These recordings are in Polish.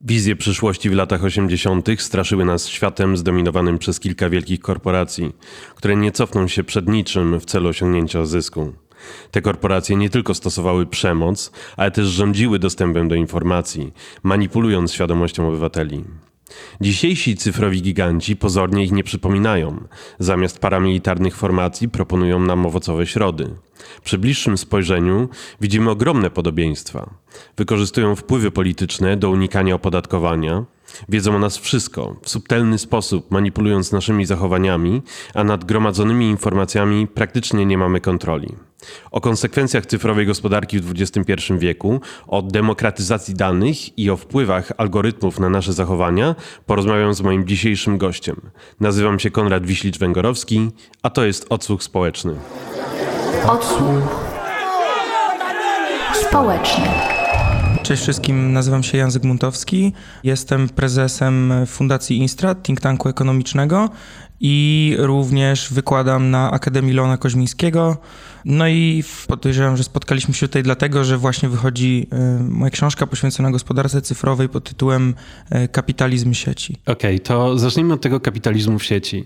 Wizje przyszłości w latach 80. straszyły nas światem zdominowanym przez kilka wielkich korporacji, które nie cofną się przed niczym w celu osiągnięcia zysku. Te korporacje nie tylko stosowały przemoc, ale też rządziły dostępem do informacji, manipulując świadomością obywateli. Dzisiejsi cyfrowi giganci pozornie ich nie przypominają. Zamiast paramilitarnych formacji proponują nam owocowe środy. Przy bliższym spojrzeniu widzimy ogromne podobieństwa. Wykorzystują wpływy polityczne do unikania opodatkowania, wiedzą o nas wszystko, w subtelny sposób manipulując naszymi zachowaniami, a nad gromadzonymi informacjami praktycznie nie mamy kontroli. O konsekwencjach cyfrowej gospodarki w XXI wieku, o demokratyzacji danych i o wpływach algorytmów na nasze zachowania porozmawiam z moim dzisiejszym gościem. Nazywam się Konrad Wiślicz-Węgorowski, a to jest Odsłuch Społeczny. Odsłuch społeczny. Cześć wszystkim, nazywam się Jan Zygmuntowski. Jestem prezesem Fundacji Instrat, think tanku ekonomicznego i również wykładam na Akademii Leona Koźmińskiego. No i podejrzewam, że spotkaliśmy się tutaj dlatego, że właśnie wychodzi y, moja książka poświęcona gospodarce cyfrowej pod tytułem y, Kapitalizm sieci. Okej, okay, to zacznijmy od tego kapitalizmu w sieci.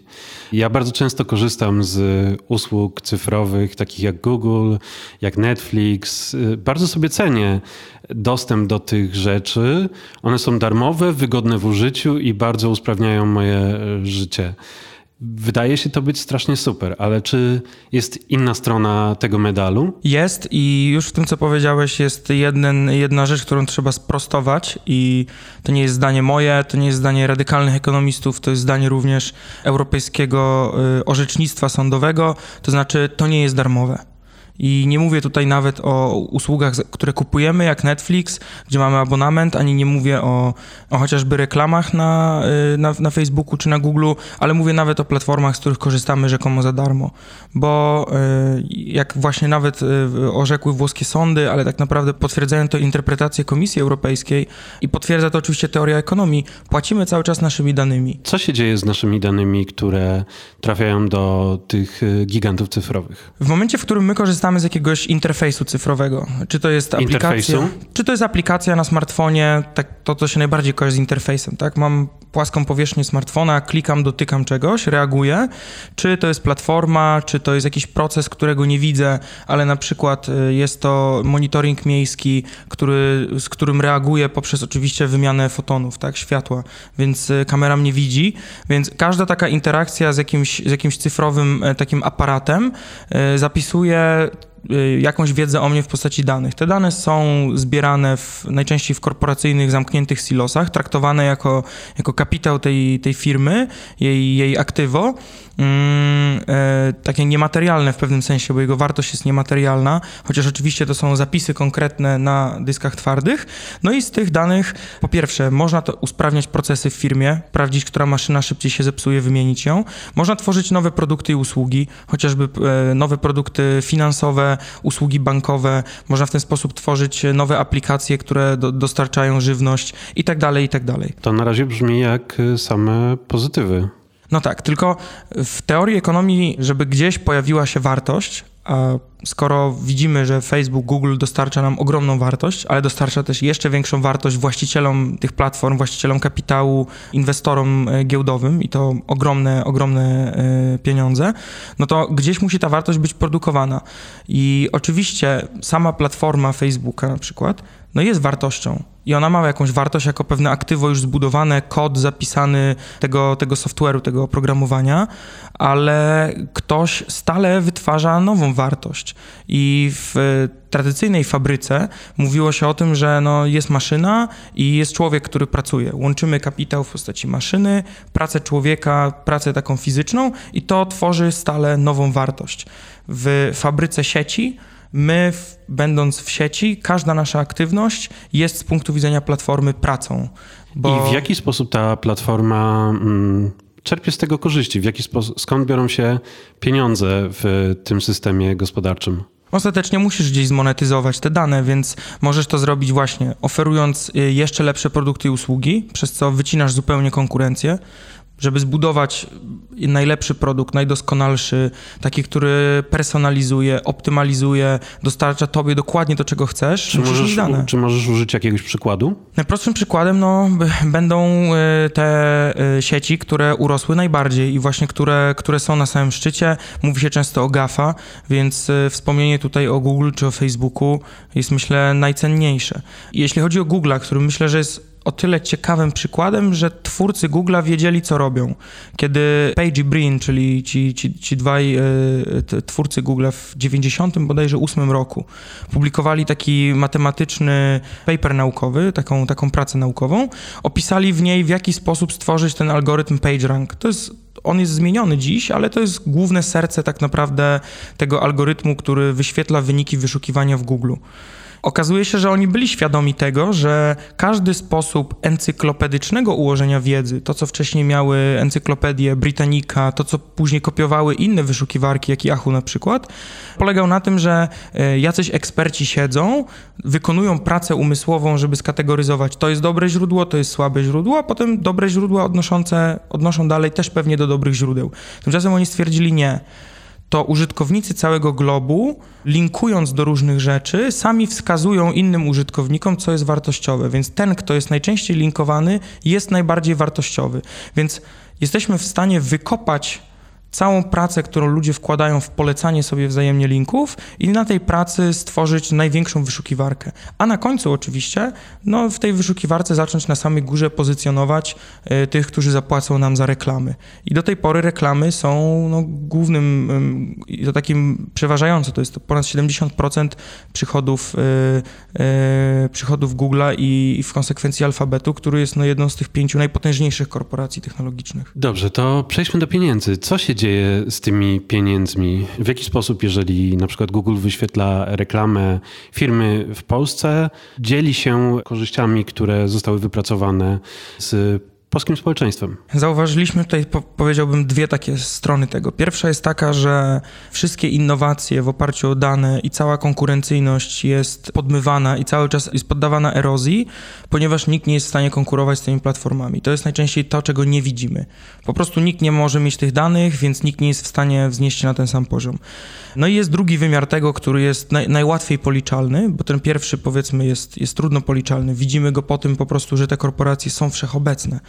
Ja bardzo często korzystam z usług cyfrowych, takich jak Google, jak Netflix. Y, bardzo sobie cenię dostęp do tych rzeczy. One są darmowe, wygodne w użyciu i bardzo usprawniają moje życie. Wydaje się to być strasznie super, ale czy jest inna strona tego medalu? Jest i już w tym, co powiedziałeś, jest jeden, jedna rzecz, którą trzeba sprostować i to nie jest zdanie moje, to nie jest zdanie radykalnych ekonomistów, to jest zdanie również Europejskiego y, Orzecznictwa Sądowego, to znaczy to nie jest darmowe. I nie mówię tutaj nawet o usługach, które kupujemy, jak Netflix, gdzie mamy abonament, ani nie mówię o, o chociażby reklamach na, y, na, na Facebooku czy na Google, ale mówię nawet o platformach, z których korzystamy rzekomo za darmo. Bo y, jak właśnie nawet y, orzekły włoskie sądy, ale tak naprawdę potwierdzają to interpretacje Komisji Europejskiej i potwierdza to oczywiście teoria ekonomii, płacimy cały czas naszymi danymi. Co się dzieje z naszymi danymi, które trafiają do tych gigantów cyfrowych? W momencie, w którym my korzystamy korzystamy z jakiegoś interfejsu cyfrowego. Czy to jest aplikacja? Interfejsu? Czy to jest aplikacja na smartfonie, tak, to, to się najbardziej kojarzy z interfejsem, tak? Mam płaską powierzchnię smartfona, klikam, dotykam czegoś, reaguję. Czy to jest platforma, czy to jest jakiś proces, którego nie widzę, ale na przykład y, jest to monitoring miejski, który, z którym reaguję poprzez oczywiście wymianę fotonów, tak, światła, więc y, kamera mnie widzi, więc każda taka interakcja z jakimś, z jakimś cyfrowym e, takim aparatem y, zapisuje jakąś wiedzę o mnie w postaci danych. Te dane są zbierane w, najczęściej w korporacyjnych, zamkniętych silosach, traktowane jako, jako kapitał tej, tej firmy, jej, jej aktywo mm, e, takie niematerialne w pewnym sensie, bo jego wartość jest niematerialna, chociaż oczywiście to są zapisy konkretne na dyskach twardych. No i z tych danych, po pierwsze, można to usprawniać procesy w firmie, sprawdzić, która maszyna szybciej się zepsuje, wymienić ją. Można tworzyć nowe produkty i usługi, chociażby e, nowe produkty finansowe, usługi bankowe. Można w ten sposób tworzyć nowe aplikacje, które do, dostarczają żywność i tak dalej, i tak dalej. To na razie brzmi jak same pozytywy. No tak, tylko w teorii ekonomii, żeby gdzieś pojawiła się wartość, a skoro widzimy, że Facebook, Google dostarcza nam ogromną wartość, ale dostarcza też jeszcze większą wartość właścicielom tych platform, właścicielom kapitału, inwestorom e, giełdowym i to ogromne, ogromne e, pieniądze, no to gdzieś musi ta wartość być produkowana. I oczywiście sama platforma Facebooka na przykład, no jest wartością i ona ma jakąś wartość jako pewne aktywo już zbudowane, kod zapisany tego, tego software'u, tego oprogramowania, ale ktoś stale wytwarza nową wartość. I w tradycyjnej fabryce mówiło się o tym, że no jest maszyna i jest człowiek, który pracuje. Łączymy kapitał w postaci maszyny, pracę człowieka, pracę taką fizyczną i to tworzy stale nową wartość. W fabryce sieci my, będąc w sieci, każda nasza aktywność jest z punktu widzenia platformy pracą. Bo... I w jaki sposób ta platforma mm, czerpie z tego korzyści? W jaki sposób, skąd biorą się pieniądze w tym systemie gospodarczym? Ostatecznie musisz gdzieś zmonetyzować te dane, więc możesz to zrobić właśnie oferując y, jeszcze lepsze produkty i usługi, przez co wycinasz zupełnie konkurencję żeby zbudować najlepszy produkt, najdoskonalszy, taki, który personalizuje, optymalizuje, dostarcza tobie dokładnie to, czego chcesz, Czy możesz, dane. czy możesz użyć jakiegoś przykładu? Najprostszym przykładem no, będą y, te y, sieci, które urosły najbardziej i właśnie które, które są na samym szczycie. Mówi się często o GAFA, więc y, wspomnienie tutaj o Google czy o Facebooku jest myślę najcenniejsze. Jeśli chodzi o Google, który myślę, że jest o tyle ciekawym przykładem, że twórcy Google'a wiedzieli, co robią. Kiedy Page i Brin, czyli ci, ci, ci dwaj y, twórcy Google'a w 90 bodajże 8 roku, publikowali taki matematyczny paper naukowy, taką, taką pracę naukową, opisali w niej, w jaki sposób stworzyć ten algorytm PageRank. To jest on jest zmieniony dziś, ale to jest główne serce tak naprawdę tego algorytmu, który wyświetla wyniki wyszukiwania w Google. Okazuje się, że oni byli świadomi tego, że każdy sposób encyklopedycznego ułożenia wiedzy, to co wcześniej miały encyklopedie Britannica, to co później kopiowały inne wyszukiwarki, jak Yahoo na przykład, polegał na tym, że e, jacyś eksperci siedzą, wykonują pracę umysłową, żeby skategoryzować, to jest dobre źródło, to jest słabe źródło, a potem dobre źródła odnoszące, odnoszą dalej też pewnie do dobrych źródeł. Tymczasem oni stwierdzili nie to użytkownicy całego globu, linkując do różnych rzeczy, sami wskazują innym użytkownikom, co jest wartościowe. Więc ten, kto jest najczęściej linkowany, jest najbardziej wartościowy. Więc jesteśmy w stanie wykopać całą pracę, którą ludzie wkładają w polecanie sobie wzajemnie linków i na tej pracy stworzyć największą wyszukiwarkę. A na końcu oczywiście, no w tej wyszukiwarce zacząć na samej górze pozycjonować y, tych, którzy zapłacą nam za reklamy. I do tej pory reklamy są no, głównym, ym, i to takim przeważająco, to jest to ponad 70% przychodów, y, y, przychodów Google'a i, i w konsekwencji Alfabetu, który jest no, jedną z tych pięciu najpotężniejszych korporacji technologicznych. Dobrze, to przejdźmy do pieniędzy. Co się dzieje z tymi pieniędzmi? W jaki sposób, jeżeli na przykład Google wyświetla reklamę firmy w Polsce, dzieli się korzyściami, które zostały wypracowane z polskim społeczeństwem? Zauważyliśmy tutaj, po, powiedziałbym, dwie takie strony tego. Pierwsza jest taka, że wszystkie innowacje w oparciu o dane i cała konkurencyjność jest podmywana i cały czas jest poddawana erozji, ponieważ nikt nie jest w stanie konkurować z tymi platformami. To jest najczęściej to, czego nie widzimy. Po prostu nikt nie może mieć tych danych, więc nikt nie jest w stanie wznieść się na ten sam poziom. No i jest drugi wymiar tego, który jest naj, najłatwiej policzalny, bo ten pierwszy, powiedzmy, jest, jest trudno policzalny. Widzimy go po tym po prostu, że te korporacje są wszechobecne.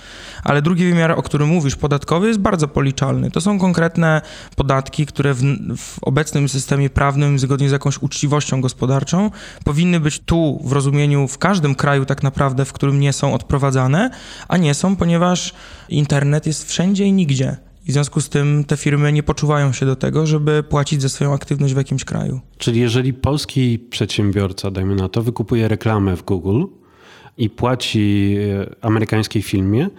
Ale drugi wymiar, o którym mówisz, podatkowy, jest bardzo policzalny. To są konkretne podatki, które w, w obecnym systemie prawnym, zgodnie z jakąś uczciwością gospodarczą, powinny być tu w rozumieniu w każdym kraju tak naprawdę, w którym nie są odprowadzane, a nie są, ponieważ internet jest wszędzie i nigdzie. I w związku z tym te firmy nie poczuwają się do tego, żeby płacić za swoją aktywność w jakimś kraju. Czyli jeżeli polski przedsiębiorca, dajmy na to, wykupuje reklamę w Google i płaci e, amerykańskiej firmie,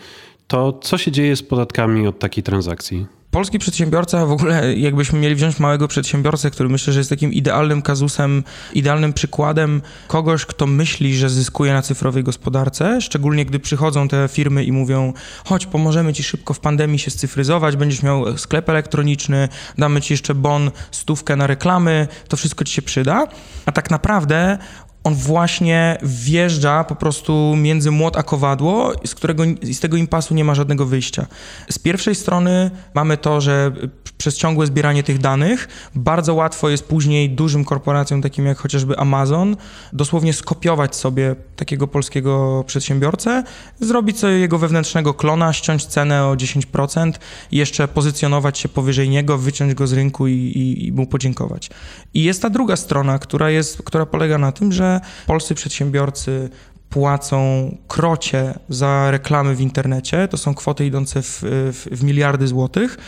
to co się dzieje z podatkami od takiej transakcji? Polski przedsiębiorca, w ogóle jakbyśmy mieli wziąć małego przedsiębiorcę, który myślę, że jest takim idealnym kazusem, idealnym przykładem kogoś, kto myśli, że zyskuje na cyfrowej gospodarce, szczególnie gdy przychodzą te firmy i mówią, chodź, pomożemy ci szybko w pandemii się scyfryzować, będziesz miał sklep elektroniczny, damy ci jeszcze bon, stówkę na reklamy, to wszystko ci się przyda. A tak naprawdę on właśnie wjeżdża po prostu między młot a kowadło, z którego z tego impasu nie ma żadnego wyjścia. Z pierwszej strony mamy to, że przez ciągłe zbieranie tych danych bardzo łatwo jest później dużym korporacjom, takim jak chociażby Amazon, dosłownie skopiować sobie takiego polskiego przedsiębiorcę, zrobić sobie jego wewnętrznego klona, ściąć cenę o 10% i jeszcze pozycjonować się powyżej niego, wyciąć go z rynku i, i, i mu podziękować. I jest ta druga strona, która, jest, która polega na tym, że polscy przedsiębiorcy płacą krocie za reklamy w internecie. To są kwoty idące w, w, w miliardy złotych.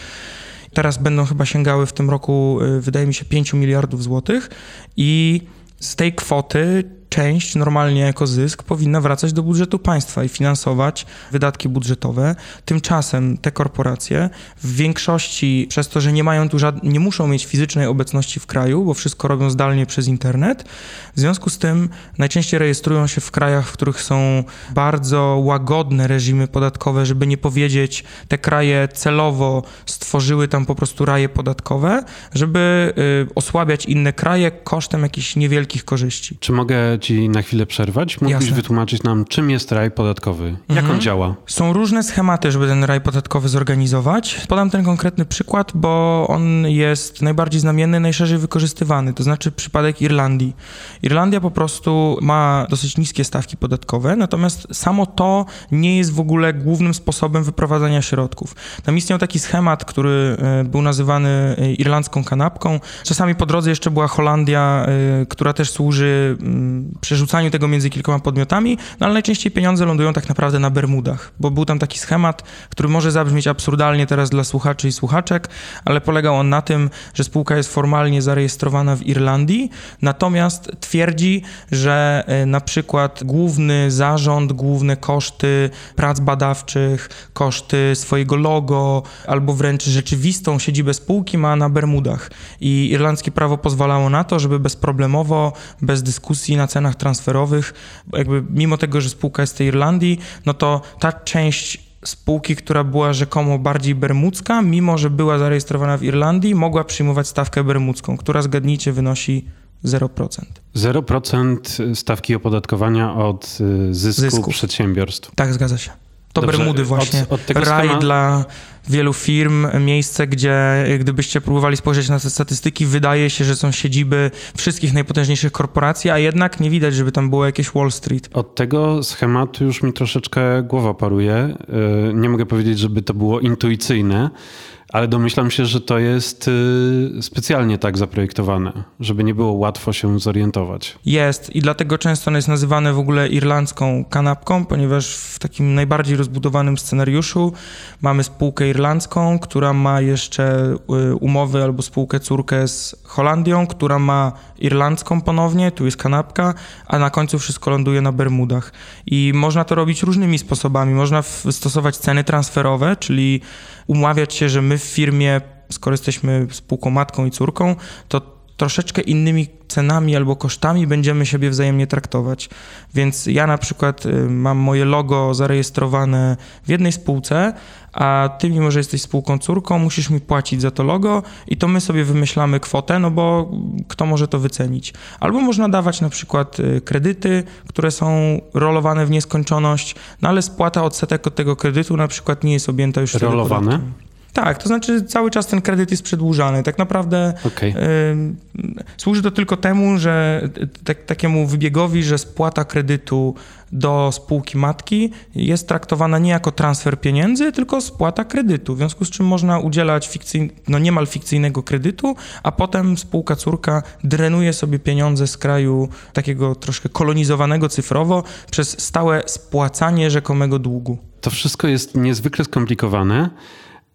Teraz będą chyba sięgały w tym roku, y, wydaje mi się, 5 miliardów złotych i z tej kwoty część normalnie jako zysk powinna wracać do budżetu państwa i finansować wydatki budżetowe. Tymczasem te korporacje w większości przez to, że nie mają tu żad- nie muszą mieć fizycznej obecności w kraju, bo wszystko robią zdalnie przez internet. W związku z tym najczęściej rejestrują się w krajach, w których są bardzo łagodne reżimy podatkowe, żeby nie powiedzieć, te kraje celowo stworzyły tam po prostu raje podatkowe, żeby y, osłabiać inne kraje kosztem jakichś niewielkich korzyści. Czy mogę ci na chwilę przerwać. Mógłbyś Jasne. wytłumaczyć nam, czym jest raj podatkowy? Jak on działa? Są różne schematy, żeby ten raj podatkowy zorganizować. Podam ten konkretny przykład, bo on jest najbardziej znamienny, najszerzej wykorzystywany, to znaczy przypadek Irlandii. Irlandia po prostu ma dosyć niskie stawki podatkowe, natomiast samo to nie jest w ogóle głównym sposobem wyprowadzania środków. Tam istniał taki schemat, który e, był nazywany e, irlandzką kanapką. Czasami po drodze jeszcze była Holandia, e, która też służy mm, przerzucaniu tego między kilkoma podmiotami, no ale najczęściej pieniądze lądują tak naprawdę na Bermudach, bo był tam taki schemat, który może zabrzmieć absurdalnie teraz dla słuchaczy i słuchaczek, ale polegał on na tym, że spółka jest formalnie zarejestrowana w Irlandii, natomiast twierdzi, że e, na przykład główny zarząd, główne koszty prac badawczych, koszty swojego logo, albo wręcz rzeczywistą siedzibę spółki ma na Bermudach. I irlandzkie prawo pozwalało na to, żeby bezproblemowo, bez dyskusji na cenach transferowych, jakby mimo tego, że spółka jest z tej Irlandii, no to ta część spółki, która była rzekomo bardziej bermudzka, mimo że była zarejestrowana w Irlandii, mogła przyjmować stawkę bermudzką, która zgadnijcie wynosi 0%. 0% stawki opodatkowania od y, zysku, Zysków. przedsiębiorstw. Tak, zgadza się. To Dobrze, Bermudy od- właśnie. od tego Raj dla wielu firm, miejsce, gdzie gdybyście próbowali spojrzeć na te statystyki, wydaje się, że są siedziby wszystkich najpotężniejszych korporacji, a jednak nie widać, żeby tam było jakieś Wall Street. Od tego schematu już mi troszeczkę głowa paruje. Y, Nie mogę powiedzieć, żeby to było intuicyjne, ale domyślam się, że to jest y, specjalnie tak zaprojektowane, żeby nie było łatwo się zorientować. Jest i dlatego często on jest nazywany w ogóle irlandzką kanapką, ponieważ w takim najbardziej rozbudowanym scenariuszu mamy spółkę irlandzką, która ma jeszcze y, umowy albo spółkę córkę z Holandią, która ma irlandzką ponownie, tu jest kanapka, a na końcu wszystko ląduje na Bermudach. I można to robić różnymi sposobami. Można stosować ceny transferowe, czyli umawiać się, że my w firmie, skoro jesteśmy spółką matką i córką, to troszeczkę innymi cenami albo kosztami będziemy siebie wzajemnie traktować. Więc ja na przykład y, mam moje logo zarejestrowane w jednej spółce, a ty, mimo że jesteś spółką córką, musisz mi płacić za to logo i to my sobie wymyślamy kwotę, no bo kto może to wycenić. Albo można dawać na przykład y, kredyty, które są rolowane w nieskończoność, no ale spłata odsetek od tego kredytu na przykład nie jest objęta już Rolowane? podatkiem. Tak, to znaczy cały czas ten kredyt jest przedłużany. Tak naprawdę Okej. Ym, Służy to tylko temu, że tak, takiemu wybiegowi, że spłata kredytu do spółki matki jest traktowana nie jako transfer pieniędzy, tylko spłata kredytu, w związku z czym można udzielać fikcyj, no niemal fikcyjnego kredytu, a potem spółka córka drenuje sobie pieniądze z kraju takiego troszkę kolonizowanego cyfrowo przez stałe spłacanie rzekomego długu. To wszystko jest niezwykle skomplikowane,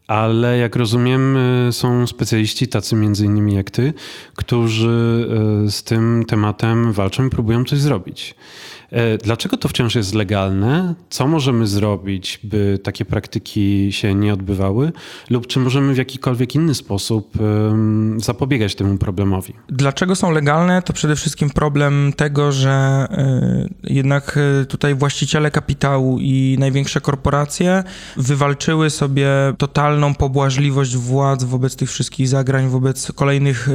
ale jak rozumiem, y, są specjaliści, tacy między innymi jak ty, którzy y, z tym tematem walczą i próbują coś zrobić. E, Dlaczego to wciąż jest legalne? Co możemy zrobić, by takie praktyki się nie odbywały? Lub czy możemy w jakikolwiek inny sposób zapobiegać temu problemowi? Dlaczego są legalne? To przede wszystkim problem tego, że y, jednak y, tutaj właściciele kapitału i największe korporacje wywalczyły sobie totalną pobłażliwość władz wobec tych wszystkich zagrań, wobec kolejnych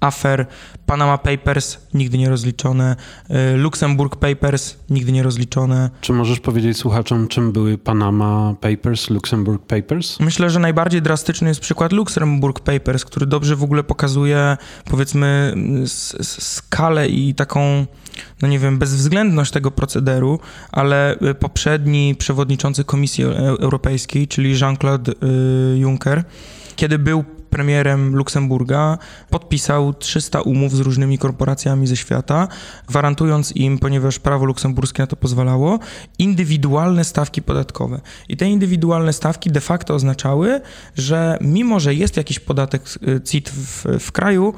afer. Panama Papers nigdy nie rozliczone, y, Luxemburg Papers nigdy nie rozliczone. Czy możesz powiedzieć słuchaczom, czym były Panama Papers, Luxembourg Papers? Myślę, że najbardziej drastyczny jest przykład Luxemburg Papers, który dobrze w ogóle pokazuje, powiedzmy, skalę i taką, no nie wiem, bezwzględność tego procederu, ale y, poprzedni przewodniczący Komisji Eu- Europejskiej, czyli Jean-Claude y, Juncker, kiedy był premierem Luksemburga, podpisał 300 umów z różnymi korporacjami ze świata, gwarantując im, ponieważ prawo luksemburskie na to pozwalało, indywidualne stawki podatkowe. I te indywidualne stawki de facto oznaczały, że mimo, że jest jakiś podatek y, CIT w, w kraju,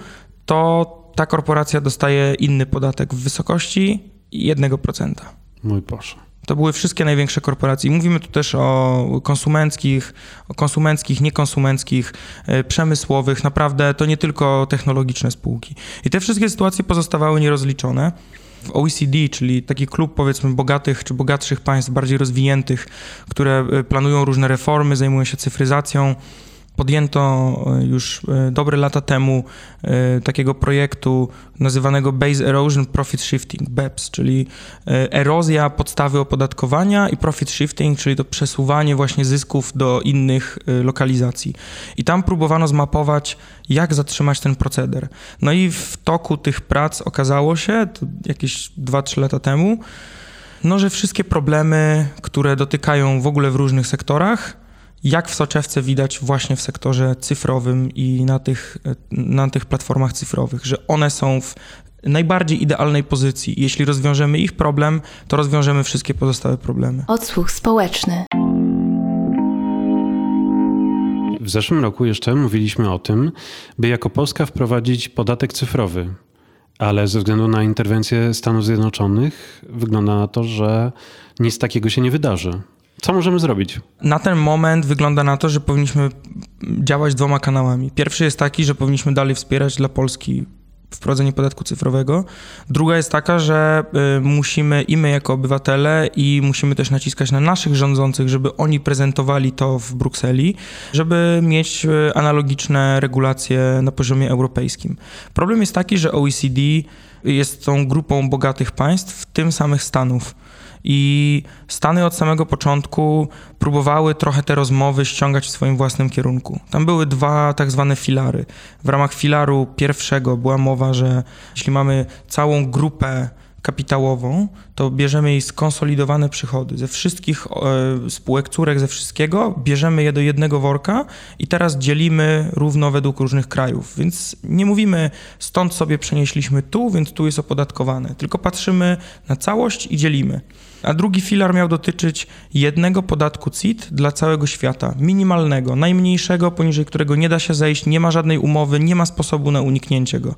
to ta korporacja dostaje inny podatek w wysokości 1%. Mój Boże. To były wszystkie największe korporacje. Mówimy tu też o konsumenckich, o konsumenckich, niekonsumenckich, e, przemysłowych. Naprawdę to nie tylko technologiczne spółki. I te wszystkie sytuacje pozostawały nierozliczone. W OECD, czyli taki klub powiedzmy bogatych czy bogatszych państw, bardziej rozwiniętych, które e, planują różne reformy, zajmują się cyfryzacją, podjęto e, już e, dobre lata temu e, takiego projektu nazywanego Base Erosion Profit Shifting, BEPS, czyli erozja podstawy opodatkowania i profit shifting, czyli to przesuwanie właśnie zysków do innych lokalizacji. I tam próbowano zmapować, jak zatrzymać ten proceder. No i w toku tych prac okazało się, jakieś 2-3 lata temu, no, że wszystkie problemy, które dotykają w ogóle w różnych sektorach, jak w soczewce widać właśnie w sektorze cyfrowym i na tych, na tych platformach cyfrowych, że one są w najbardziej idealnej pozycji. Jeśli rozwiążemy ich problem, to rozwiążemy wszystkie pozostałe problemy. Odsłuch społeczny. W zeszłym roku jeszcze mówiliśmy o tym, by jako Polska wprowadzić podatek cyfrowy, ale ze względu na interwencję Stanów Zjednoczonych wygląda na to, że nic takiego się nie wydarzy. Co możemy zrobić? Na ten moment wygląda na to, że powinniśmy działać dwoma kanałami. Pierwszy jest taki, że powinniśmy dalej wspierać dla Polski wprowadzenie podatku cyfrowego. Druga jest taka, że y, musimy i my jako obywatele i musimy też naciskać na naszych rządzących, żeby oni prezentowali to w Brukseli, żeby mieć y, analogiczne regulacje na poziomie europejskim. Problem jest taki, że OECD jest tą grupą bogatych państw, w tym samych Stanów. I Stany od samego początku próbowały trochę te rozmowy ściągać w swoim własnym kierunku. Tam były dwa tak zwane filary. W ramach filaru pierwszego była mowa, że jeśli mamy całą grupę kapitałową, to bierzemy jej skonsolidowane przychody ze wszystkich e, spółek, córek, ze wszystkiego, bierzemy je do jednego worka i teraz dzielimy równo według różnych krajów. Więc nie mówimy stąd sobie przenieśliśmy tu, więc tu jest opodatkowane, tylko patrzymy na całość i dzielimy. A drugi filar miał dotyczyć jednego podatku CIT dla całego świata, minimalnego, najmniejszego, poniżej którego nie da się zejść, nie ma żadnej umowy, nie ma sposobu na uniknięcie go.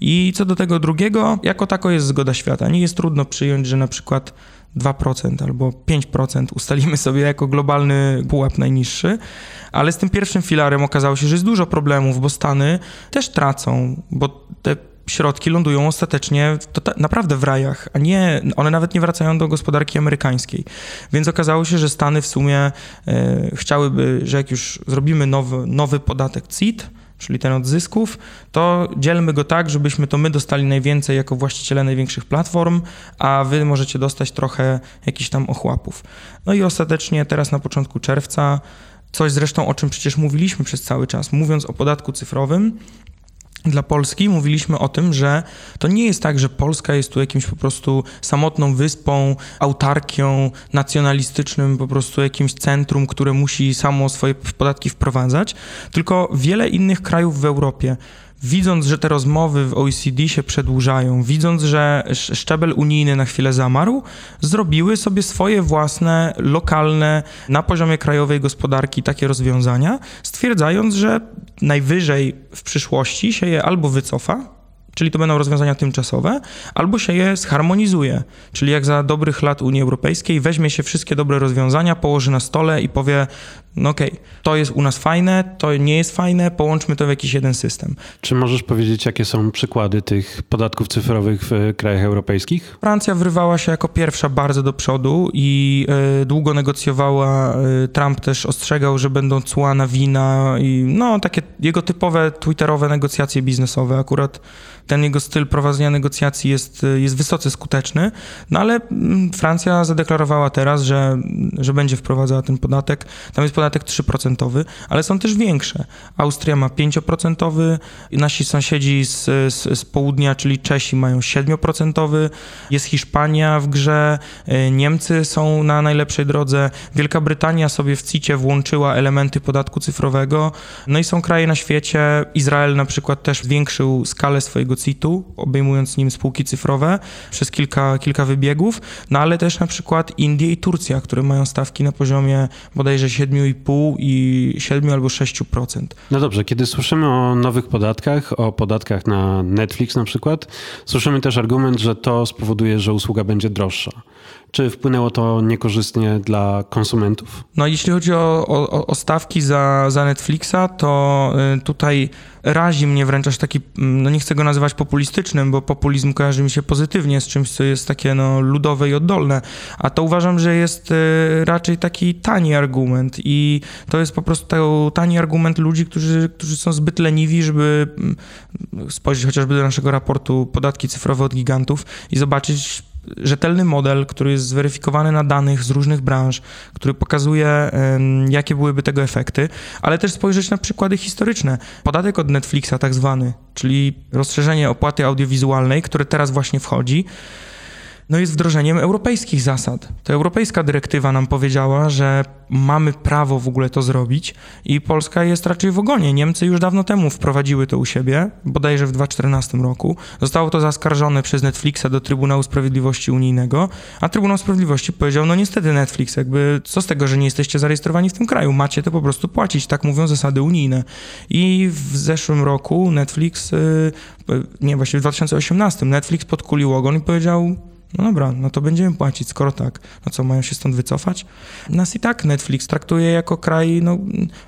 I co do tego drugiego, jako tako jest zgoda świata. Nie jest trudno przyjąć, że na przykład 2% albo 5% ustalimy sobie jako globalny pułap najniższy, ale z tym pierwszym filarem okazało się, że jest dużo problemów, bo Stany też tracą, bo te środki lądują ostatecznie to naprawdę w rajach, a nie, one nawet nie wracają do gospodarki amerykańskiej. Więc okazało się, że Stany w sumie e, chciałyby, że jak już zrobimy nowy, nowy podatek CIT, czyli ten od zysków, to dzielmy go tak, żebyśmy to my dostali najwięcej jako właściciele największych platform, a wy możecie dostać trochę jakichś tam ochłapów. No i ostatecznie teraz na początku czerwca, coś zresztą o czym przecież mówiliśmy przez cały czas, mówiąc o podatku cyfrowym, dla Polski. Mówiliśmy o tym, że to nie jest tak, że Polska jest tu jakimś po prostu samotną wyspą, autarkią, nacjonalistycznym po prostu jakimś centrum, które musi samo swoje podatki wprowadzać, tylko wiele innych krajów w Europie widząc, że te rozmowy w OECD się przedłużają, widząc, że szczebel unijny na chwilę zamarł, zrobiły sobie swoje własne, lokalne, na poziomie krajowej gospodarki takie rozwiązania, stwierdzając, że najwyżej w przyszłości się je albo wycofa, czyli to będą rozwiązania tymczasowe, albo się je zharmonizuje, czyli jak za dobrych lat Unii Europejskiej weźmie się wszystkie dobre rozwiązania, położy na stole i powie, no okej, okay, to jest u nas fajne, to nie jest fajne, połączmy to w jakiś jeden system. Czy możesz powiedzieć, jakie są przykłady tych podatków cyfrowych w krajach europejskich? Francja wrywała się jako pierwsza bardzo do przodu i y, długo negocjowała. Y, Trump też ostrzegał, że będą cła na wina i no takie jego typowe twitterowe negocjacje biznesowe. Akurat ten jego styl prowadzenia negocjacji jest, jest wysoce skuteczny, no ale mm, Francja zadeklarowała teraz, że, że będzie wprowadzała ten podatek. Tam jest podatek 3%, ale są też większe. Austria ma 5%, nasi sąsiedzi z, z, z południa, czyli Czesi mają 7%, jest Hiszpania w grze, y, Niemcy są na najlepszej drodze, Wielka Brytania sobie w CIT-ie włączyła elementy podatku cyfrowego, no i są kraje na świecie, Izrael na przykład też zwiększył skalę swojego CIT-u, obejmując nim spółki cyfrowe przez kilka, kilka wybiegów, no ale też na przykład Indie i Turcja, które mają stawki na poziomie bodajże 7,5 i 7 albo 6%. No dobrze, kiedy słyszymy o nowych podatkach, o podatkach na Netflix na przykład, słyszymy też argument, że to spowoduje, że usługa będzie droższa. Czy wpłynęło to niekorzystnie dla konsumentów? No jeśli chodzi o, o, o stawki za, za Netflixa, to y, tutaj razi mnie wręcz aż taki, mm, no nie chcę go nazywać populistycznym, bo populizm kojarzy mi się pozytywnie z czymś, co jest takie no, ludowe i oddolne, a to uważam, że jest y, raczej taki tani argument i to jest po prostu tani argument ludzi, którzy, którzy są zbyt leniwi, żeby mm, spojrzeć chociażby do naszego raportu podatki cyfrowe od gigantów i zobaczyć rzetelny model, który jest zweryfikowany na danych z różnych branż, który pokazuje, jakie byłyby tego efekty, ale też spojrzeć na przykłady historyczne. Podatek od Netflixa, tak zwany, czyli rozszerzenie opłaty audiowizualnej, które teraz właśnie wchodzi no jest wdrożeniem europejskich zasad. To europejska dyrektywa nam powiedziała, że mamy prawo w ogóle to zrobić i Polska jest raczej w ogonie. Niemcy już dawno temu wprowadziły to u siebie, bodajże w 2014 roku. Zostało to zaskarżone przez Netflixa do Trybunału Sprawiedliwości Unijnego, a Trybunał Sprawiedliwości powiedział, no niestety Netflix, jakby co z tego, że nie jesteście zarejestrowani w tym kraju, macie to po prostu płacić, tak mówią zasady unijne. I w zeszłym roku Netflix, y, nie, właśnie w 2018 Netflix podkulił ogon i powiedział, no dobra, no to będziemy płacić, skoro tak. No co, mają się stąd wycofać? Nas i tak Netflix traktuje jako kraj no,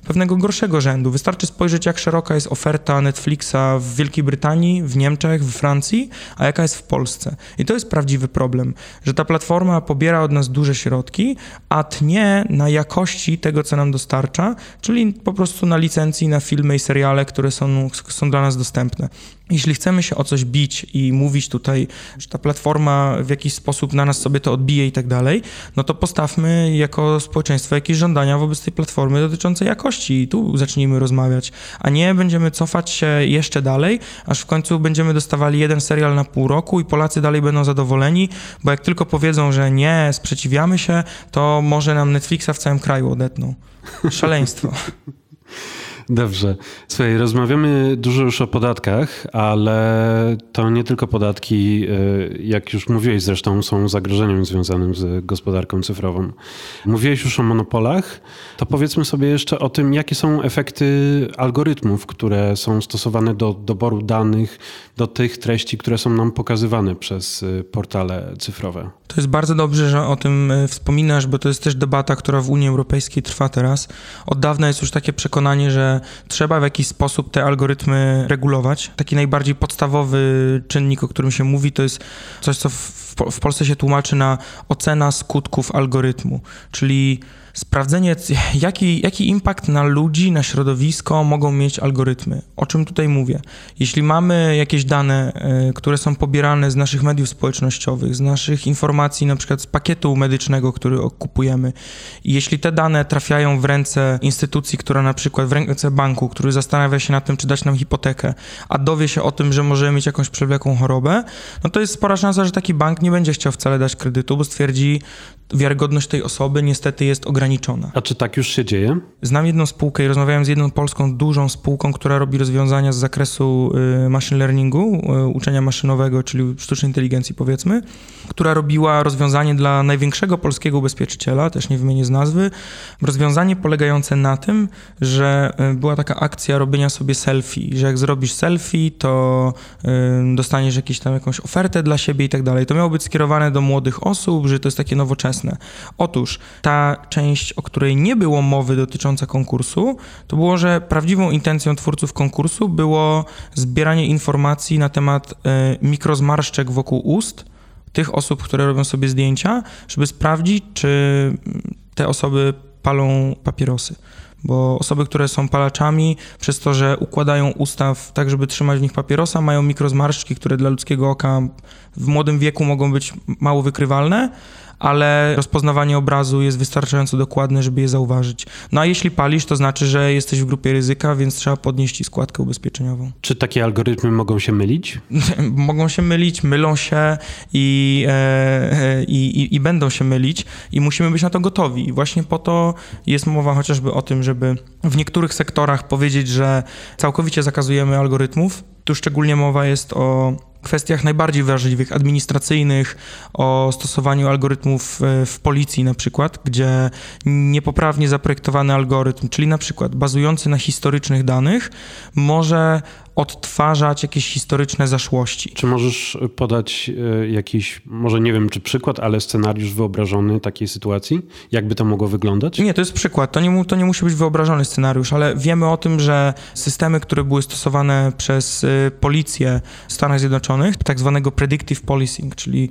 pewnego gorszego rzędu. Wystarczy spojrzeć, jak szeroka jest oferta Netflixa w Wielkiej Brytanii, w Niemczech, w Francji, a jaka jest w Polsce. I to jest prawdziwy problem, że ta platforma pobiera od nas duże środki, a tnie na jakości tego, co nam dostarcza, czyli po prostu na licencji, na filmy i seriale, które są, są dla nas dostępne. Jeśli chcemy się o coś bić i mówić tutaj, że ta platforma w jakiś sposób na nas sobie to odbije i tak dalej, no to postawmy jako społeczeństwo jakieś żądania wobec tej platformy dotyczące jakości i tu zacznijmy rozmawiać, a nie będziemy cofać się jeszcze dalej, aż w końcu będziemy dostawali jeden serial na pół roku i Polacy dalej będą zadowoleni, bo jak tylko powiedzą, że nie, sprzeciwiamy się, to może nam Netflixa w całym kraju odetną. Szaleństwo. Dobrze. Słuchaj, rozmawiamy dużo już o podatkach, ale to nie tylko podatki, e, jak już mówiłeś zresztą, są zagrożeniem związanym z gospodarką cyfrową. Mówiłeś już o monopolach, to powiedzmy sobie jeszcze o tym, jakie są efekty algorytmów, które są stosowane do doboru danych, do tych treści, które są nam pokazywane przez e, portale cyfrowe. To jest bardzo dobrze, że o tym e, wspominasz, bo to jest też debata, która w Unii Europejskiej trwa teraz. Od dawna jest już takie przekonanie, że trzeba w jakiś sposób te algorytmy regulować. Taki najbardziej podstawowy czynnik, o którym się mówi, to jest coś, co w, w Polsce się tłumaczy na ocena skutków algorytmu, czyli sprawdzenie, jaki, jaki impact na ludzi, na środowisko mogą mieć algorytmy. O czym tutaj mówię? Jeśli mamy jakieś dane, e, które są pobierane z naszych mediów społecznościowych, z naszych informacji, na przykład z pakietu medycznego, który kupujemy, i jeśli te dane trafiają w ręce instytucji, która na przykład w ręce banku, który zastanawia się nad tym, czy dać nam hipotekę, a dowie się o tym, że możemy mieć jakąś przewlekłą chorobę, no to jest spora szansa, że taki bank nie będzie chciał wcale dać kredytu, bo stwierdzi, wiarygodność tej osoby niestety jest ograniczona. A czy tak już się dzieje? Znam jedną spółkę i rozmawiałem z jedną polską dużą spółką, która robi rozwiązania z zakresu y, machine learningu, y, uczenia maszynowego, czyli sztucznej inteligencji powiedzmy, która robiła rozwiązanie dla największego polskiego ubezpieczyciela, też nie wymienię z nazwy, rozwiązanie polegające na tym, że y, była taka akcja robienia sobie selfie, że jak zrobisz selfie, to dostaniesz jakieś tam jakąś ofertę dla siebie i tak dalej. To miało być skierowane do młodych osób, że to jest takie nowoczesne Otóż ta część, o której nie było mowy dotycząca konkursu, to było, że prawdziwą intencją twórców konkursu było zbieranie informacji na temat y, mikrozmarszczek wokół ust tych osób, które robią sobie zdjęcia, żeby sprawdzić, czy te osoby palą papierosy. Bo osoby, które są palaczami, przez to, że układają ustaw tak, żeby trzymać w nich papierosa, mają mikrozmarszczki, które dla ludzkiego oka w młodym wieku mogą być mało wykrywalne, ale rozpoznawanie obrazu jest wystarczająco dokładne, żeby je zauważyć. No a jeśli palisz, to znaczy, że jesteś w grupie ryzyka, więc trzeba podnieść ci składkę ubezpieczeniową. Czy takie algorytmy mogą się mylić? mogą się mylić, mylą się i, e, i, i będą się mylić i musimy być na to gotowi. I właśnie po to jest mowa chociażby o tym, żeby w niektórych sektorach powiedzieć, że całkowicie zakazujemy algorytmów. Tu szczególnie mowa jest o kwestiach najbardziej wrażliwych, administracyjnych, o stosowaniu algorytmów e, w policji na przykład, gdzie niepoprawnie zaprojektowany algorytm, czyli na przykład bazujący na historycznych danych, może odtwarzać jakieś historyczne zaszłości. Czy możesz podać e, jakiś, może nie wiem czy przykład, ale scenariusz wyobrażony takiej sytuacji? Jakby to mogło wyglądać? Nie, to jest przykład. To nie, to nie musi być wyobrażony scenariusz, ale wiemy o tym, że systemy, które były stosowane przez y, policję w Stanach Zjednoczonych, tak zwanego predictive policing, czyli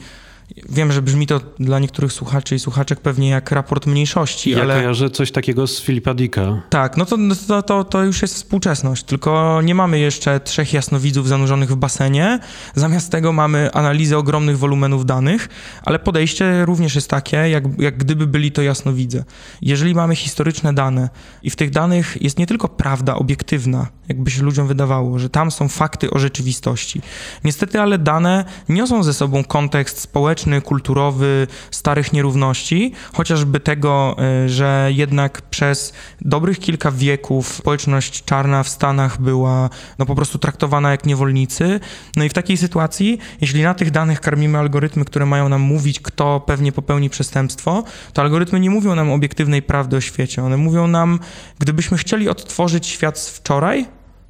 wiem, że brzmi to dla niektórych słuchaczy i słuchaczek pewnie jak raport mniejszości, Ja ale... kojarzę coś takiego z Filipa Dicka. Tak, no to, no to, to, to już jest współczesność, tylko nie mamy jeszcze trzech jasnowidzów zanurzonych w basenie. Zamiast tego mamy analizę ogromnych wolumenów danych, ale podejście również jest takie, jak, jak gdyby byli to jasnowidze. Jeżeli mamy historyczne dane i w tych danych jest nie tylko prawda obiektywna, jakby się ludziom wydawało, że tam są fakty o rzeczywistości. Niestety, ale dane niosą ze sobą kontekst społeczny, kulturowy, starych nierówności, chociażby tego, y, że jednak przez dobrych kilka wieków społeczność czarna w Stanach była no, po prostu traktowana jak niewolnicy. No i w takiej sytuacji, jeśli na tych danych karmimy algorytmy, które mają nam mówić, kto pewnie popełni przestępstwo, to algorytmy nie mówią nam obiektywnej prawdy o świecie. One mówią nam, gdybyśmy chcieli odtworzyć świat z wczoraj,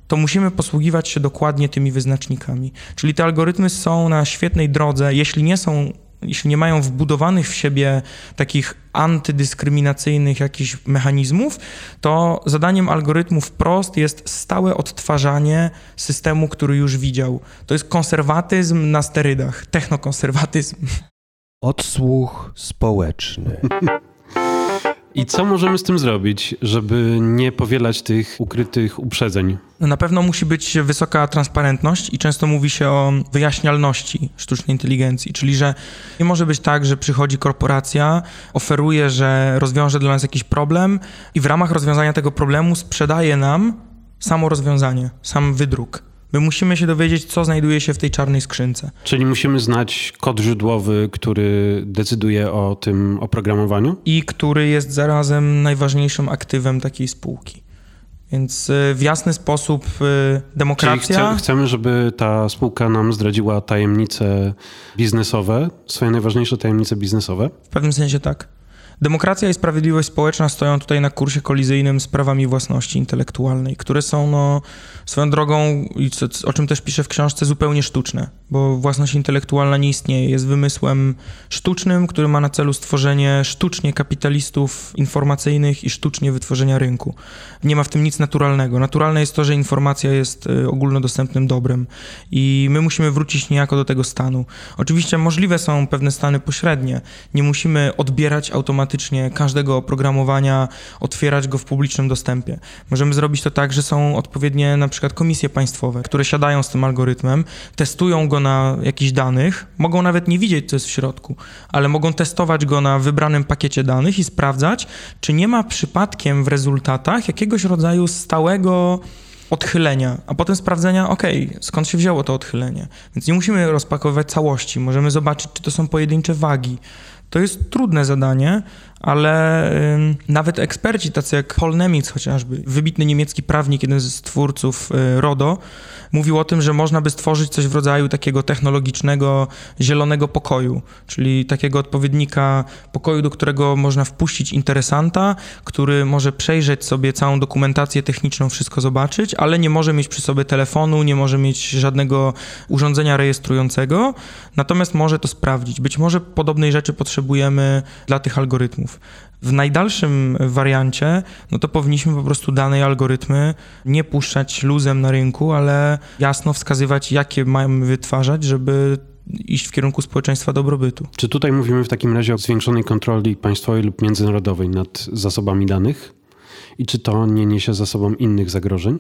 to musimy posługiwać się dokładnie tymi wyznacznikami. Czyli te algorytmy są na świetnej drodze, jeśli nie są, jeśli nie mają wbudowanych w siebie takich antydyskryminacyjnych jakichś mechanizmów, to zadaniem algorytmu wprost jest stałe odtwarzanie systemu, który już widział. To jest konserwatyzm na sterydach, technokonserwatyzm. Odsłuch społeczny. I co możemy z tym zrobić, żeby nie powielać tych ukrytych uprzedzeń? Na pewno musi być wysoka transparentność i często mówi się o wyjaśnialności sztucznej inteligencji, czyli że nie może być tak, że przychodzi korporacja, oferuje, że rozwiąże dla nas jakiś problem i w ramach rozwiązania tego problemu sprzedaje nam samo rozwiązanie, sam wydruk. My musimy się dowiedzieć, co znajduje się w tej czarnej skrzynce. Czyli musimy znać kod źródłowy, który decyduje o tym oprogramowaniu? i który jest zarazem najważniejszym aktywem takiej spółki. Więc y, w jasny sposób y, Czyli demokracja. chce, chcemy, żeby ta spółka nam zdradziła tajemnice biznesowe, swoje najważniejsze tajemnice biznesowe? W pewnym sensie tak. Demokracja i sprawiedliwość społeczna stoją tutaj na kursie kolizyjnym z prawami własności intelektualnej, które są no, swoją drogą, o czym też piszę w książce, zupełnie sztuczne, bo własność intelektualna nie istnieje. Jest wymysłem sztucznym, który ma na celu stworzenie sztucznie kapitalistów informacyjnych i sztucznie wytworzenia rynku. Nie ma w tym nic naturalnego. Naturalne jest to, że informacja jest y, ogólnodostępnym dobrem i my musimy wrócić niejako do tego stanu. Oczywiście możliwe są pewne stany pośrednie. Nie musimy odbierać automatycznie każdego oprogramowania, otwierać go w publicznym dostępie. Możemy zrobić to tak, że są odpowiednie na przykład komisje państwowe, które siadają z tym algorytmem, testują go na jakichś danych, mogą nawet nie widzieć, co jest w środku, ale mogą testować go na wybranym pakiecie danych i sprawdzać, czy nie ma przypadkiem w rezultatach jakiegoś rodzaju stałego odchylenia, a potem sprawdzenia, okej, skąd się wzięło to odchylenie. Więc nie musimy rozpakowywać całości, możemy zobaczyć, czy to są pojedyncze wagi. To jest trudne zadanie, ale ym, nawet eksperci, tacy jak Paul Nemitz chociażby, wybitny niemiecki prawnik, jeden z twórców y, RODO, mówił o tym, że można by stworzyć coś w rodzaju takiego technologicznego zielonego pokoju, czyli takiego odpowiednika pokoju, do którego można wpuścić interesanta, który może przejrzeć sobie całą dokumentację techniczną, wszystko zobaczyć, ale nie może mieć przy sobie telefonu, nie może mieć żadnego urządzenia rejestrującego, natomiast może to sprawdzić. Być może podobnej rzeczy potrzebujemy dla tych algorytmów. W najdalszym wariancie, no to powinniśmy po prostu dane algorytmy nie puszczać luzem na rynku, ale jasno wskazywać, jakie mamy wytwarzać, żeby iść w kierunku społeczeństwa dobrobytu. Czy tutaj mówimy w takim razie o zwiększonej kontroli państwowej lub międzynarodowej nad zasobami danych? I czy to nie niesie za sobą innych zagrożeń,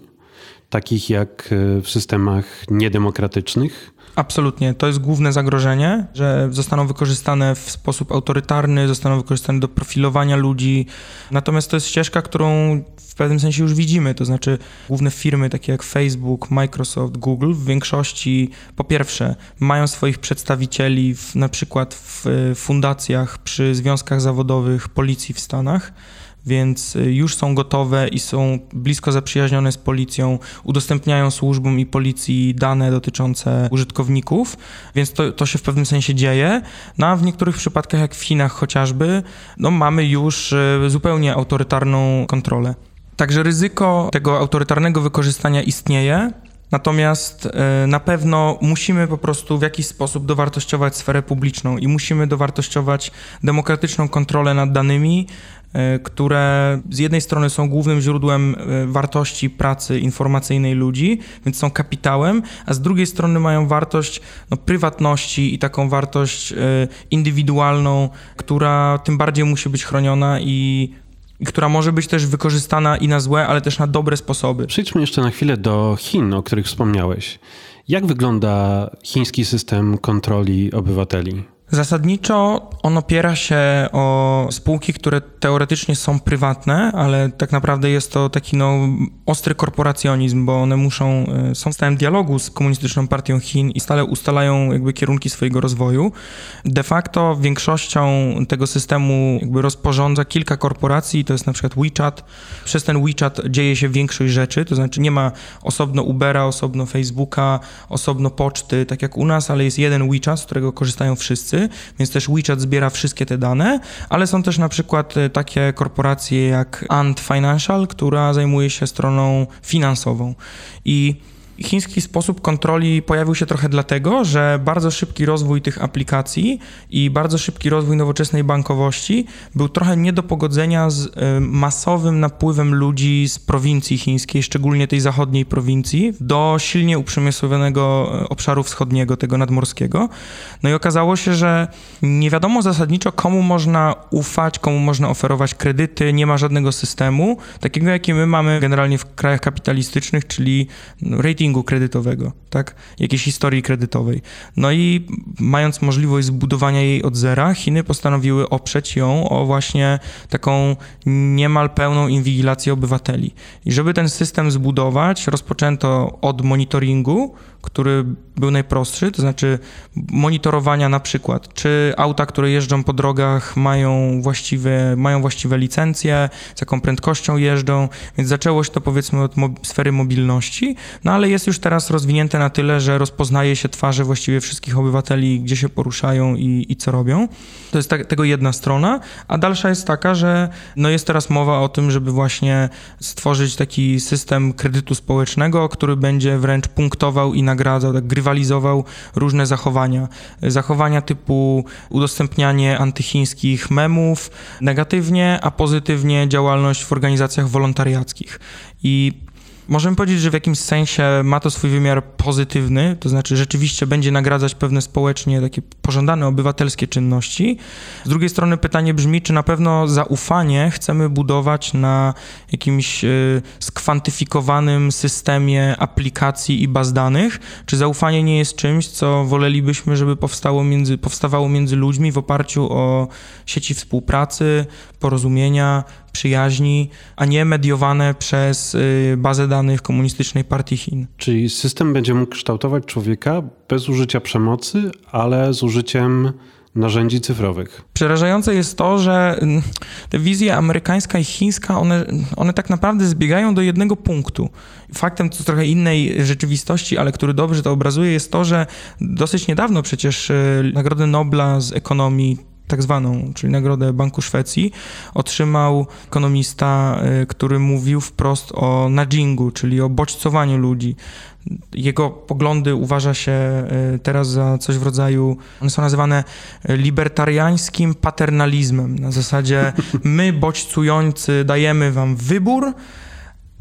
takich jak e, w systemach niedemokratycznych? Absolutnie. To jest główne zagrożenie, że zostaną wykorzystane w sposób autorytarny, zostaną wykorzystane do profilowania ludzi. Natomiast to jest ścieżka, którą w pewnym sensie już widzimy. To znaczy, główne firmy takie jak Facebook, Microsoft, Google w większości, po pierwsze, mają swoich przedstawicieli w, na przykład w e, fundacjach przy związkach zawodowych policji w Stanach więc y, już są gotowe i są blisko zaprzyjaźnione z policją, udostępniają służbom i policji dane dotyczące użytkowników, więc to, to się w pewnym sensie dzieje. No a w niektórych przypadkach, jak w Chinach chociażby, no mamy już y, zupełnie autorytarną kontrolę. Także ryzyko tego autorytarnego wykorzystania istnieje. Natomiast e, na pewno musimy po prostu w jakiś sposób dowartościować sferę publiczną i musimy dowartościować demokratyczną kontrolę nad danymi, które z jednej strony są głównym źródłem e, wartości pracy informacyjnej ludzi, więc są kapitałem, a z drugiej strony mają wartość no, prywatności i taką wartość indywidualną, która tym bardziej musi być chroniona i i która może być też wykorzystana i na złe, ale też na dobre sposoby. Przejdźmy jeszcze na chwilę do Chin, o których wspomniałeś. Jak wygląda chiński system kontroli obywateli? Zasadniczo on opiera się o spółki, które teoretycznie są prywatne, ale tak naprawdę jest to taki no, ostry korporacjonizm, bo one muszą, e, są w stałym dialogu z komunistyczną partią Chin i stale ustalają jakby kierunki swojego rozwoju. De facto większością tego systemu jakby rozporządza kilka korporacji, to jest na przykład WeChat. Przez ten WeChat dzieje się większość rzeczy, to znaczy nie ma osobno Ubera, osobno Facebooka, osobno poczty, tak jak u nas, ale jest jeden WeChat, z którego korzystają wszyscy więc też WeChat zbiera wszystkie te dane, ale są też na przykład e, takie korporacje jak Ant Financial, która zajmuje się stroną finansową. I Chiński sposób kontroli pojawił się trochę dlatego, że bardzo szybki rozwój tych aplikacji i bardzo szybki rozwój nowoczesnej bankowości był trochę nie do pogodzenia z y, masowym napływem ludzi z prowincji chińskiej, szczególnie tej zachodniej prowincji, do silnie uprzemysłowionego y, obszaru wschodniego, tego nadmorskiego. No i okazało się, że nie wiadomo zasadniczo, komu można ufać, komu można oferować kredyty, nie ma żadnego systemu, takiego jaki my mamy generalnie w krajach kapitalistycznych, czyli rating kredytowego, tak? Jakiejś historii kredytowej. No i mając możliwość zbudowania jej od zera, Chiny postanowiły oprzeć ją o właśnie taką niemal pełną inwigilację obywateli. I żeby ten system zbudować, rozpoczęto od monitoringu, który był najprostszy, to znaczy monitorowania na przykład, czy auta, które jeżdżą po drogach mają właściwe, mają właściwe licencje, z jaką prędkością jeżdżą, więc zaczęło się to powiedzmy od mo sfery mobilności, no ale jest już teraz rozwinięte na tyle, że rozpoznaje się twarze właściwie wszystkich obywateli, gdzie się poruszają i, i co robią. To jest tego jedna strona, a dalsza jest taka, że no jest teraz mowa o tym, żeby właśnie stworzyć taki system kredytu społecznego, który będzie wręcz punktował i nagradzał, tak grywalizował różne zachowania. Zachowania typu udostępnianie antychińskich memów negatywnie, a pozytywnie działalność w organizacjach wolontariackich. I Możemy powiedzieć, że w jakimś sensie ma to swój wymiar pozytywny, to znaczy rzeczywiście będzie nagradzać pewne społecznie takie pożądane obywatelskie czynności. Z drugiej strony pytanie brzmi, czy na pewno zaufanie chcemy budować na jakimś y, skwantyfikowanym systemie aplikacji i baz danych, czy zaufanie nie jest czymś, co wolelibyśmy, żeby powstało między, powstawało między ludźmi w oparciu o sieci współpracy, porozumienia, przyjaźni, a nie mediowane przez y, bazę danych Komunistycznej Partii Chin. Czyli system będzie mógł kształtować człowieka bez użycia przemocy, ale z użyciem narzędzi cyfrowych. Przerażające jest to, że mm, te wizje amerykańska i chińska, one, one tak naprawdę zbiegają do jednego punktu. Faktem co trochę innej rzeczywistości, ale który dobrze to obrazuje, jest to, że dosyć niedawno przecież y, Nagrodę Nobla z ekonomii tak zwaną, czyli Nagrodę Banku Szwecji, otrzymał ekonomista, y, który mówił wprost o nudgingu, czyli o bodźcowaniu ludzi. Jego poglądy uważa się y, teraz za coś w rodzaju, one są nazywane libertariańskim paternalizmem. Na zasadzie my bodźcujący dajemy wam wybór,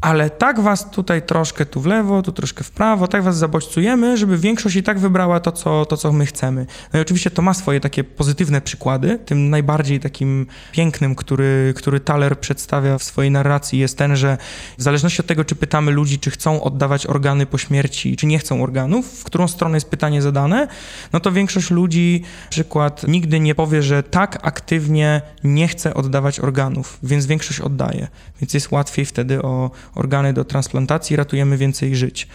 ale tak was tutaj troszkę tu w lewo, tu troszkę w prawo, tak was zabodźcujemy, żeby większość i tak wybrała to co, to, co my chcemy. No i oczywiście to ma swoje takie pozytywne przykłady. Tym najbardziej takim pięknym, który, który Thaler przedstawia w swojej narracji jest ten, że w zależności od tego, czy pytamy ludzi, czy chcą oddawać organy po śmierci, czy nie chcą organów, w którą stronę jest pytanie zadane, no to większość ludzi, przykład, nigdy nie powie, że tak aktywnie nie chce oddawać organów, więc większość oddaje. Więc jest łatwiej wtedy o organy do transplantacji, ratujemy więcej żyć.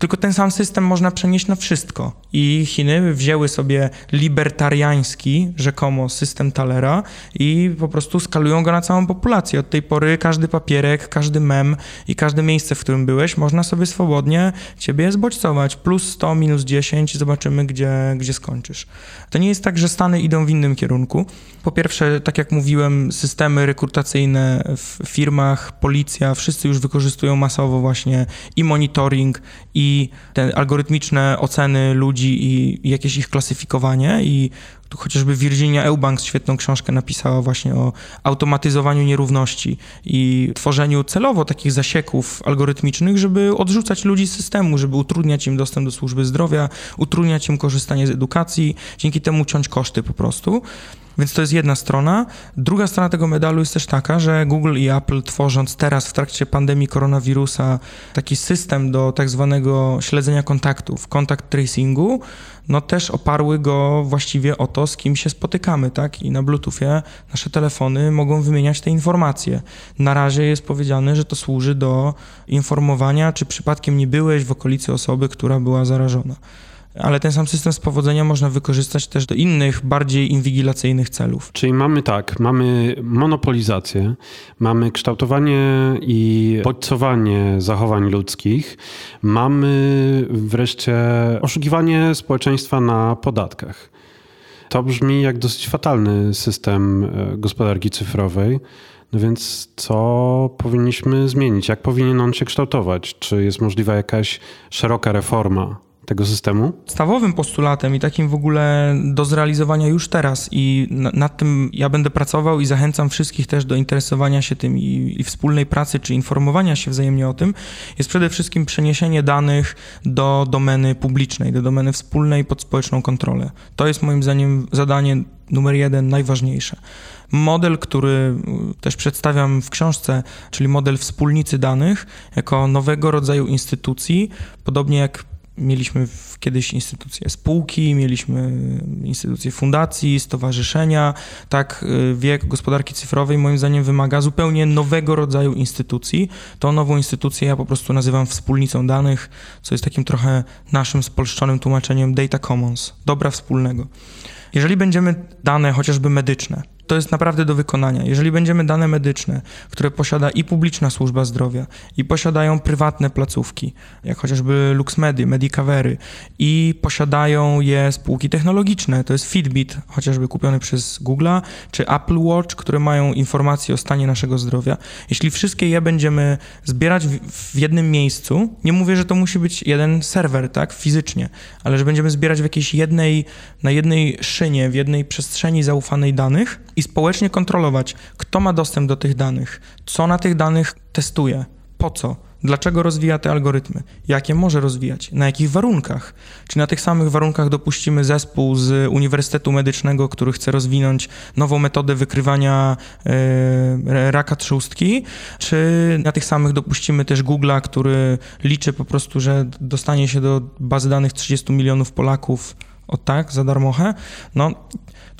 Tylko ten sam system można przenieść na wszystko. I Chiny wzięły sobie libertariański, rzekomo, system Talera i po prostu skalują go na całą populację. Od tej pory każdy papierek, każdy mem i każde miejsce, w którym byłeś, można sobie swobodnie ciebie zbodźcować. Plus 100, minus 10 zobaczymy, gdzie, gdzie skończysz. To nie jest tak, że Stany idą w innym kierunku. Po pierwsze, tak jak mówiłem, systemy rekrutacyjne w firmach, policja, wszyscy już wykorzystują masowo właśnie i monitoring, i te algorytmiczne oceny ludzi i, i jakieś ich klasyfikowanie i tu chociażby Virginia Eubanks świetną książkę napisała właśnie o automatyzowaniu nierówności i tworzeniu celowo takich zasieków algorytmicznych, żeby odrzucać ludzi z systemu, żeby utrudniać im dostęp do służby zdrowia, utrudniać im korzystanie z edukacji, dzięki temu ciąć koszty po prostu. Więc to jest jedna strona. Druga strona tego medalu jest też taka, że Google i Apple tworząc teraz w trakcie pandemii koronawirusa taki system do tak zwanego śledzenia kontaktów, kontakt tracingu, no też oparły go właściwie o to, z kim się spotykamy, tak? I na Bluetoothie nasze telefony mogą wymieniać te informacje. Na razie jest powiedziane, że to służy do informowania, czy przypadkiem nie byłeś w okolicy osoby, która była zarażona ale ten sam system z powodzenia można wykorzystać też do innych, bardziej inwigilacyjnych celów. Czyli mamy tak, mamy monopolizację, mamy kształtowanie i bodźcowanie zachowań ludzkich, mamy wreszcie oszukiwanie społeczeństwa na podatkach. To brzmi jak dosyć fatalny system e, gospodarki cyfrowej. No więc co powinniśmy zmienić? Jak powinien on się kształtować? Czy jest możliwa jakaś szeroka reforma tego systemu? Postulatem i takim w ogóle do zrealizowania już teraz i na, nad tym ja będę pracował i zachęcam wszystkich też do interesowania się tym i, i wspólnej pracy czy informowania się wzajemnie o tym, jest przede wszystkim przeniesienie danych do domeny publicznej, do domeny wspólnej pod społeczną kontrolę. To jest moim zdaniem zadanie numer jeden, najważniejsze. Model, który też przedstawiam w książce, czyli model wspólnicy danych, jako nowego rodzaju instytucji, podobnie jak Mieliśmy kiedyś instytucje spółki, mieliśmy instytucje fundacji, stowarzyszenia. Tak, y, wiek gospodarki cyfrowej moim zdaniem wymaga zupełnie nowego rodzaju instytucji. Tą nową instytucję ja po prostu nazywam wspólnicą danych, co jest takim trochę naszym spolszczonym tłumaczeniem data commons, dobra wspólnego. Jeżeli będziemy dane chociażby medyczne, to jest naprawdę do wykonania. Jeżeli będziemy dane medyczne, które posiada i publiczna służba zdrowia, i posiadają prywatne placówki, jak chociażby LuxMedy, Medicavery, i posiadają je spółki technologiczne, to jest Fitbit, chociażby kupiony przez Google'a, czy Apple Watch, które mają informacje o stanie naszego zdrowia. Jeśli wszystkie je będziemy zbierać w, jednym miejscu, nie mówię, że to musi być jeden serwer, tak, fizycznie, ale że będziemy zbierać w jakiejś jednej, na jednej szynie, w jednej przestrzeni zaufanej danych i społecznie kontrolować, kto ma dostęp do tych danych, co na tych danych testuje, po co, dlaczego rozwija te algorytmy, jakie może rozwijać, na jakich warunkach. Czy na tych samych warunkach dopuścimy zespół z Uniwersytetu Medycznego, który chce rozwinąć nową metodę wykrywania e, raka trzustki, czy na tych samych dopuścimy też Google'a, który liczy po prostu, że dostanie się do bazy danych 30 milionów Polaków? O tak, za darmochę, no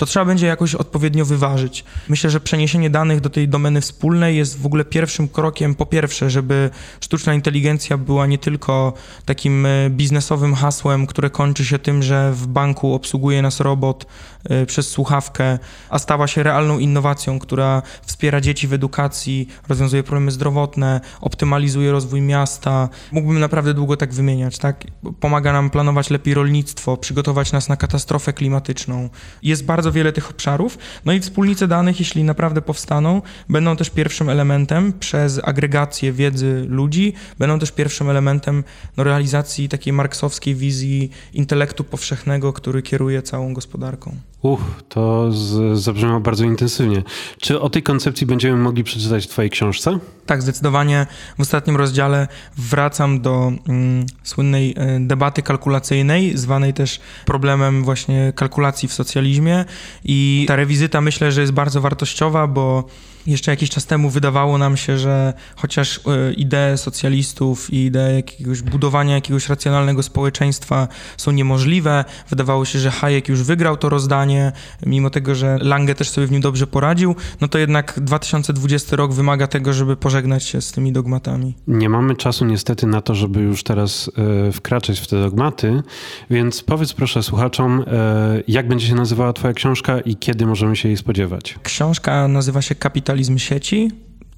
to trzeba będzie jakoś odpowiednio wyważyć. Myślę, że przeniesienie danych do tej domeny wspólnej jest w ogóle pierwszym krokiem, po pierwsze, żeby sztuczna inteligencja była nie tylko takim e, biznesowym hasłem, które kończy się tym, że w banku obsługuje nas robot e, przez słuchawkę, a stała się realną innowacją, która wspiera dzieci w edukacji, rozwiązuje problemy zdrowotne, optymalizuje rozwój miasta. Mógłbym naprawdę długo tak wymieniać, tak? Pomaga nam planować lepiej rolnictwo, przygotować nas na katastrofę klimatyczną. Jest bardzo wiele tych obszarów. No i wspólnice danych, jeśli naprawdę powstaną, będą też pierwszym elementem przez agregację wiedzy ludzi, będą też pierwszym elementem no, realizacji takiej marksowskiej wizji intelektu powszechnego, który kieruje całą gospodarką. Uch, to z, zabrzmiało bardzo intensywnie. Czy o tej koncepcji będziemy mogli przeczytać w Twojej książce? Tak, zdecydowanie. W ostatnim rozdziale wracam do mm, słynnej e, debaty kalkulacyjnej, zwanej też problemem właśnie kalkulacji w socjalizmie. I ta rewizyta myślę, że jest bardzo wartościowa, bo jeszcze jakiś czas temu wydawało nam się, że chociaż e, idee socjalistów i idee jakiegoś budowania jakiegoś racjonalnego społeczeństwa są niemożliwe, wydawało się, że Hayek już wygrał to rozdanie, mimo tego, że Lange też sobie w nim dobrze poradził, no to jednak 2020 rok wymaga tego, żeby pożegnać się z tymi dogmatami. Nie mamy czasu niestety na to, żeby już teraz e, wkraczać w te dogmaty, więc powiedz proszę słuchaczom, e, jak będzie się nazywała twoja książka i kiedy możemy się jej spodziewać? Książka nazywa się Kapitalizm kapitalizm sieci.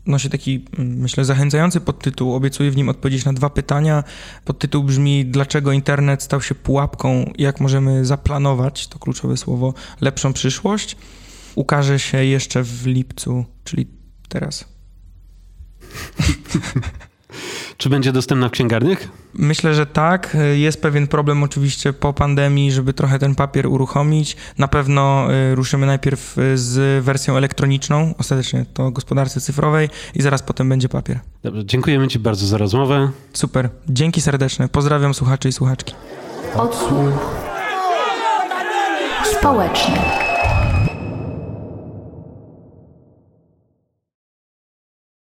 Nosi taki, mm, myślę, zachęcający podtytuł. Obiecuję w nim odpowiedzieć na dwa pytania. Podtytuł brzmi: Dlaczego internet stał się pułapką? Jak możemy zaplanować to kluczowe słowo lepszą przyszłość? Ukaże się jeszcze w lipcu, czyli teraz. Czy będzie dostępna w księgarniach? Myślę, że tak. Jest pewien problem oczywiście po pandemii, żeby trochę ten papier uruchomić. Na pewno y, ruszymy najpierw y, z wersją elektroniczną, ostatecznie to gospodarce cyfrowej i zaraz potem będzie papier. Dobrze, dziękujemy Ci bardzo za rozmowę. Super. Dzięki serdeczne. Pozdrawiam słuchaczy i słuchaczki. Odsłuch społeczny.